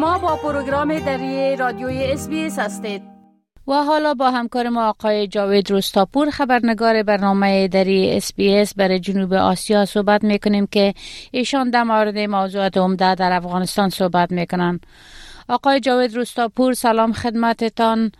شما با پروگرام دری رادیوی اس هستید. و حالا با همکار ما آقای جاوید روستاپور خبرنگار برنامه دری اس بی برای جنوب آسیا صحبت می‌کنیم که ایشان در مورد موضوعات عمده در افغانستان صحبت می‌کنن. آقای جاوید روستاپور سلام خدمتتان.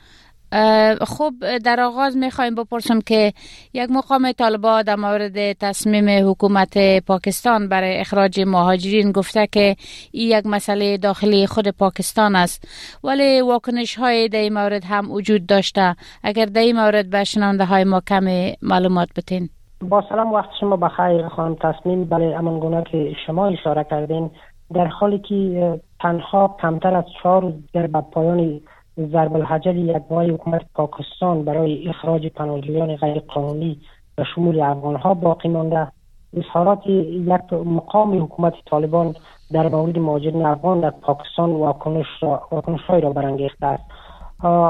خب در آغاز می‌خوایم بپرسم که یک مقام طالبا در مورد تصمیم حکومت پاکستان برای اخراج مهاجرین گفته که این یک مسئله داخلی خود پاکستان است. ولی واکنش های در این مورد هم وجود داشته. اگر در این مورد به شنانده های ما کم معلومات بتین با سلام وقت شما بخیر خانم تصمیم برای امان که شما اشاره کردین در حالی که تنها کمتر از چهار روز در پایان ضرب الحجر یدهای حکومت پاکستان برای اخراج پناهجویان غیر قانونی و شمول افغان ها باقی مانده. اظهارات یک مقام حکومت طالبان در مورد مهاجرین افغان در پاکستان واکنش را, را برانگیخته است.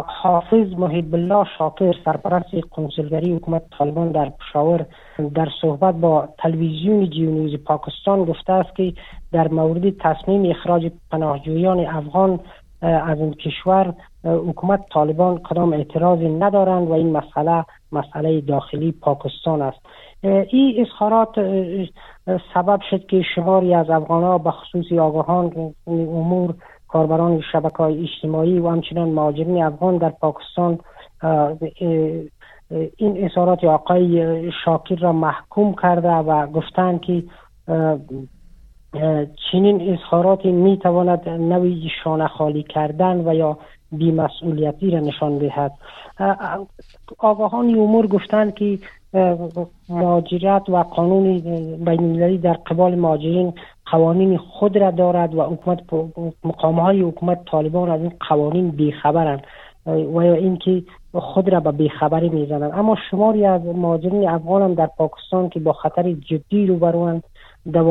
حافظ محیب الله شاکر سرپرست کنسولگری حکومت طالبان در پشاور در صحبت با تلویزیون جیونیوز پاکستان گفته است که در مورد تصمیم اخراج پناهجویان افغان از این کشور حکومت طالبان کدام اعتراضی ندارند و این مسئله مسئله داخلی پاکستان است. این اظهارات سبب شد که شماری از افغان به خصوص آگاهان امور کاربران شبکه های اجتماعی و همچنان مهاجرین افغان در پاکستان این اظهارات آقای شاکر را محکوم کرده و گفتند که چنین اظهاراتی می تواند نوی شانه خالی کردن و یا بیمسئولیتی را نشان دهد. آگاهان امور گفتند که مهاجرت و قانون بین در قبال مهاجرین قوانین خود را دارد و حکومت مقام های حکومت طالبان از این قوانین بیخبرند. و یا اینکه خود را به بیخبری می‌زنند. اما شماری از مهاجرین افغان هم در پاکستان که با خطر جدی روبروند در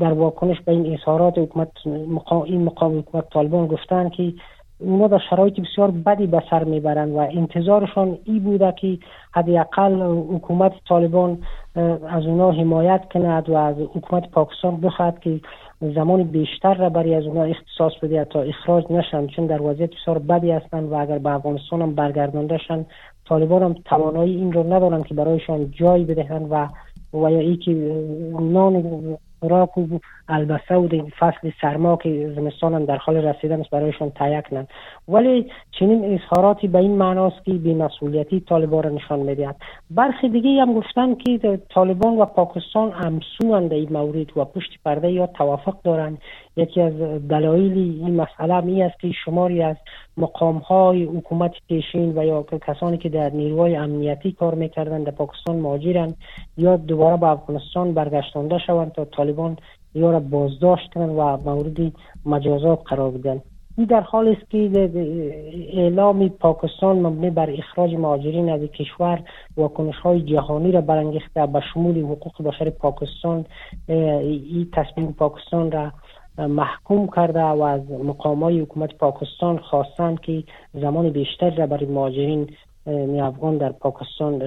در واکنش به این اظهارات حکومت مقام این مقام حکومت طالبان گفتند که اونا در شرایط بسیار بدی به سر می‌برند و انتظارشان ای بوده که حداقل حکومت طالبان از اونا حمایت کند و از حکومت پاکستان بخواهد که زمان بیشتر را برای از اونا اختصاص بده تا اخراج نشن چون در وضعیت بسیار بدی هستند و اگر به افغانستان هم برگردانده شن طالبان هم توانایی این رو ندارند که برایشان جای بدهند و و یا ای که نان خوراک و البسه و فصل سرما که زمستان هم در حال رسیدن است برایشان تهیه کنند ولی چنین اظهاراتی به این معناست که بیمسئولیتی طالبان را نشان می‌دهد. برخی دیگه هم گفتن که طالبان و پاکستان همسوند این مورد و پشت پرده یا توافق دارند. یکی از دلایل این مسئله می است که شماری از مقام های حکومت پیشین و یا کسانی که در نیروهای امنیتی کار می‌کردند در پاکستان مهاجرند یا دوباره به افغانستان برگشتانده شوند تا طالبان یا را بازداشت کنند و مورد مجازات قرار بدن این در حال است که اعلام پاکستان مبنی بر اخراج مهاجرین از کشور واکنش های جهانی را برانگیخته به شمول حقوق بشر پاکستان این تصمیم پاکستان را محکوم کرده و از مقام های حکومت پاکستان خواستند که زمان بیشتر را برای مهاجرین افغان در پاکستان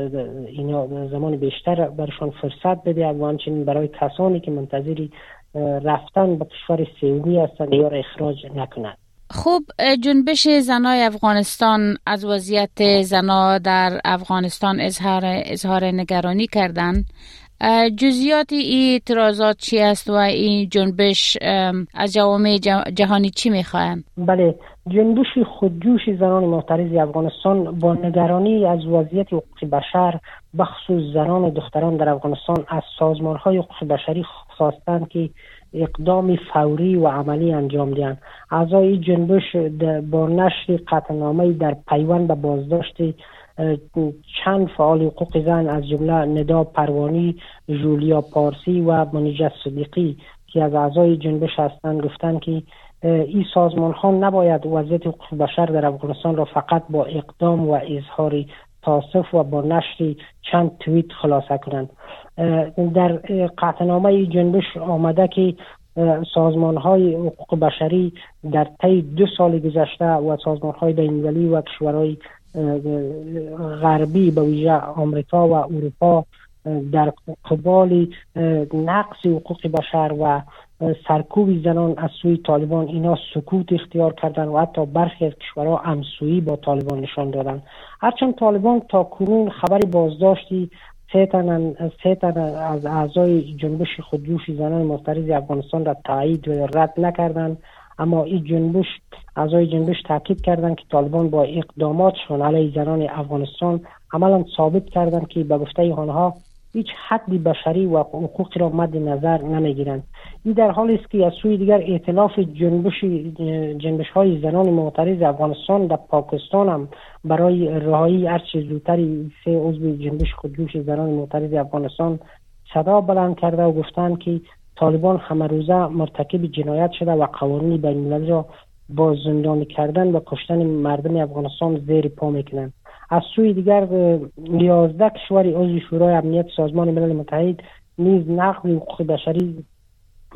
اینا زمان بیشتر برشان فرصت بده و همچنین برای کسانی که منتظری رفتن به کشور سیومی هستند یا اخراج نکنند. خوب جنبش زنای افغانستان از وضعیت زنا در افغانستان اظهار اظهار نگرانی کردند جزیات این اعتراضات چی است و این جنبش از جوامع جهانی چی می‌خواهند؟ بله جنبش خودجوش زنان معترض افغانستان با نگرانی از وضعیت حقوق بشر بخصوص زنان و دختران در افغانستان از سازمان های حقوق بشری خواستند که اقدام فوری و عملی انجام دهند اعضای جنبش با نشر قطعنامه در پیوند به بازداشت چند فعال حقوق زن از جمله ندا پروانی جولیا پارسی و منیجت صدیقی که از اعضای جنبش هستند گفتند که این سازمان ها نباید وضعیت حقوق بشر در افغانستان را فقط با اقدام و اظهار تاسف و با نشر چند توییت خلاصه کنند. در قطعنامه جنبش آمده که سازمان های حقوق بشری در طی دو سال گذشته و سازمان های و کشورهای غربی به ویژه آمریکا و اروپا در قبال نقص حقوق بشر و سرکوب زنان از سوی طالبان اینا سکوت اختیار کردن و حتی برخی از کشورها همسویی با طالبان نشان دادن. هرچند طالبان تا کنون خبری بازداشتی سه تن, از اعضای جنبش خودجوش زنان معترض افغانستان را تایید و رد نکردند. اما این جنبش اعضای جنبش تاکید کردند که طالبان با اقداماتشان علیه زنان افغانستان عملا ثابت کردند که به گفته آنها هیچ حد بشری و حقوقی را مد نظر نمی‌گیرند. این در حالی است که از سوی دیگر ائتلاف جنبش جنبش های زنان معترض افغانستان در پاکستان هم برای رهایی هرچه زودتری سه عضو جنبش خودجوش زنان معترض افغانستان صدا بلند کرده و گفتند که طالبان همه روزه مرتکب جنایت شده و قوانین بین را با زندانی کردن و کشتن مردم افغانستان زیر پا می‌کنند. از سوی دیگر یازده کشور عضو شورای امنیت سازمان ملل متحد نیز نقض حقوق بشری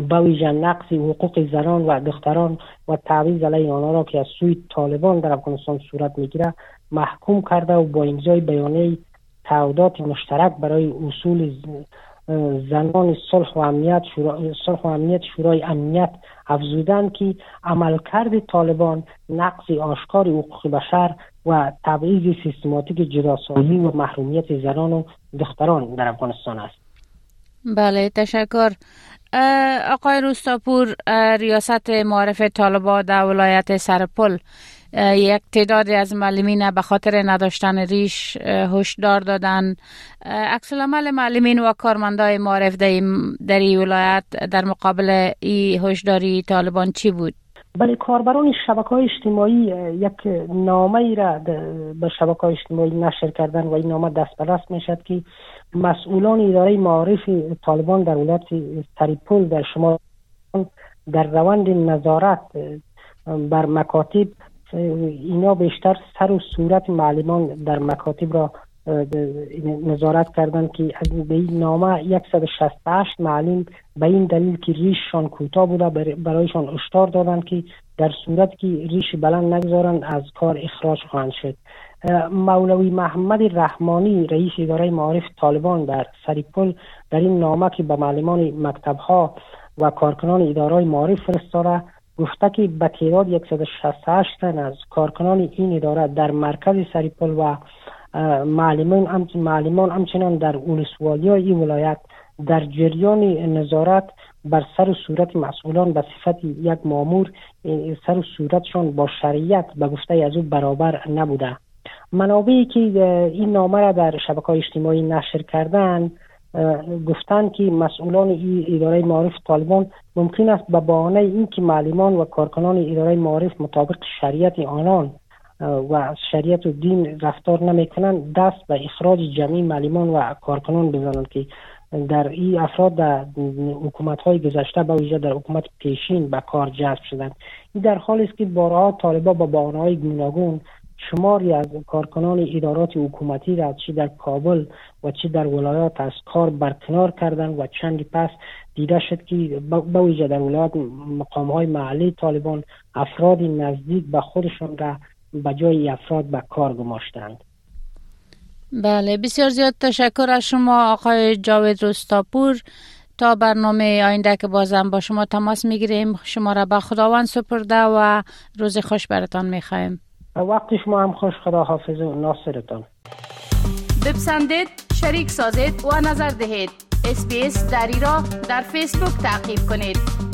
به ویژه نقص حقوق زنان و دختران و تعویض علیه آنها را که از سوی طالبان در افغانستان صورت می‌گیره محکوم کرده و با امضای بیانیه تعهدات مشترک برای اصول زنان صلح و امنیت صلح و امنیت شورای امنیت افزودند که عملکرد طالبان نقص آشکار حقوق بشر و تبعیض سیستماتیک جداسازی و محرومیت زنان و دختران در افغانستان است. بله تشکر. آقای روستاپور ریاست معرف طالبا در ولایت سرپل یک تعدادی از معلمین به خاطر نداشتن ریش هشدار دادن. عکس العمل معلمین و کارمندای معرف در این ولایت در مقابل این هشداری طالبان چی بود؟ بله کاربران شبکه های اجتماعی یک نامه ای را به شبکه های اجتماعی نشر کردن و این نامه دست به دست می‌شد که مسئولان اداره معارف طالبان در ولایت سریپول در شما در روند نظارت بر مکاتب اینا بیشتر سر و صورت معلمان در مکاتب را نظارت کردند که به این نامه 168 معلم به این دلیل که ریششان کوتاه بوده برایشان اشتار دادند که در صورت که ریش بلند نگذارند از کار اخراج خواهند شد. مولوی محمد رحمانی رئیس اداره معارف طالبان در سریپل در این نامه که به معلمان مکتب ها و کارکنان اداره معارف فرستاده گفته که به تعداد 168 تن از کارکنان این اداره در مرکز سریپل و معلمان معلمان همچنان در اولسوالی این ولایت در جریان نظارت بر سر و صورت مسئولان به صفت یک مامور سر و صورتشان با شریعت به گفته از او برابر نبوده. منابعی که این نامه را در شبکه اجتماعی نشر کردن گفتند که مسئولان این اداره معارف طالبان ممکن است به بهانه اینکه معلمان و کارکنان اداره معارف مطابق شریعت آنان و شریعت و دین رفتار نمی‌کنند دست به اخراج جمعی معلمان و کارکنان بزنند که در این افراد در حکومت های گذشته به ویژه در حکومت پیشین به کار جذب شدند. این در حالی است که بارها طالبا با بهانه های گوناگون شماری از کارکنان ادارات حکومتی را چی در کابل و چی در ولایات از کار برکنار کردن و چندی پس دیده شد که به ویژه در ولایات مقام های محلی طالبان افراد نزدیک به خودشان را به جای افراد به کار گماشتند. بله بسیار زیاد تشکر از شما آقای جاوید رستاپور. تا برنامه آینده که بازم با شما تماس می‌گیریم شما را به خداوند سپرده و روز خوش برتان می‌خواهیم وقت شما هم خوش خدا حافظ و ناصرتان. بپسندید شریک سازید و نظر دهید. اسپیس دری را در فیسبوک تعقیب کنید.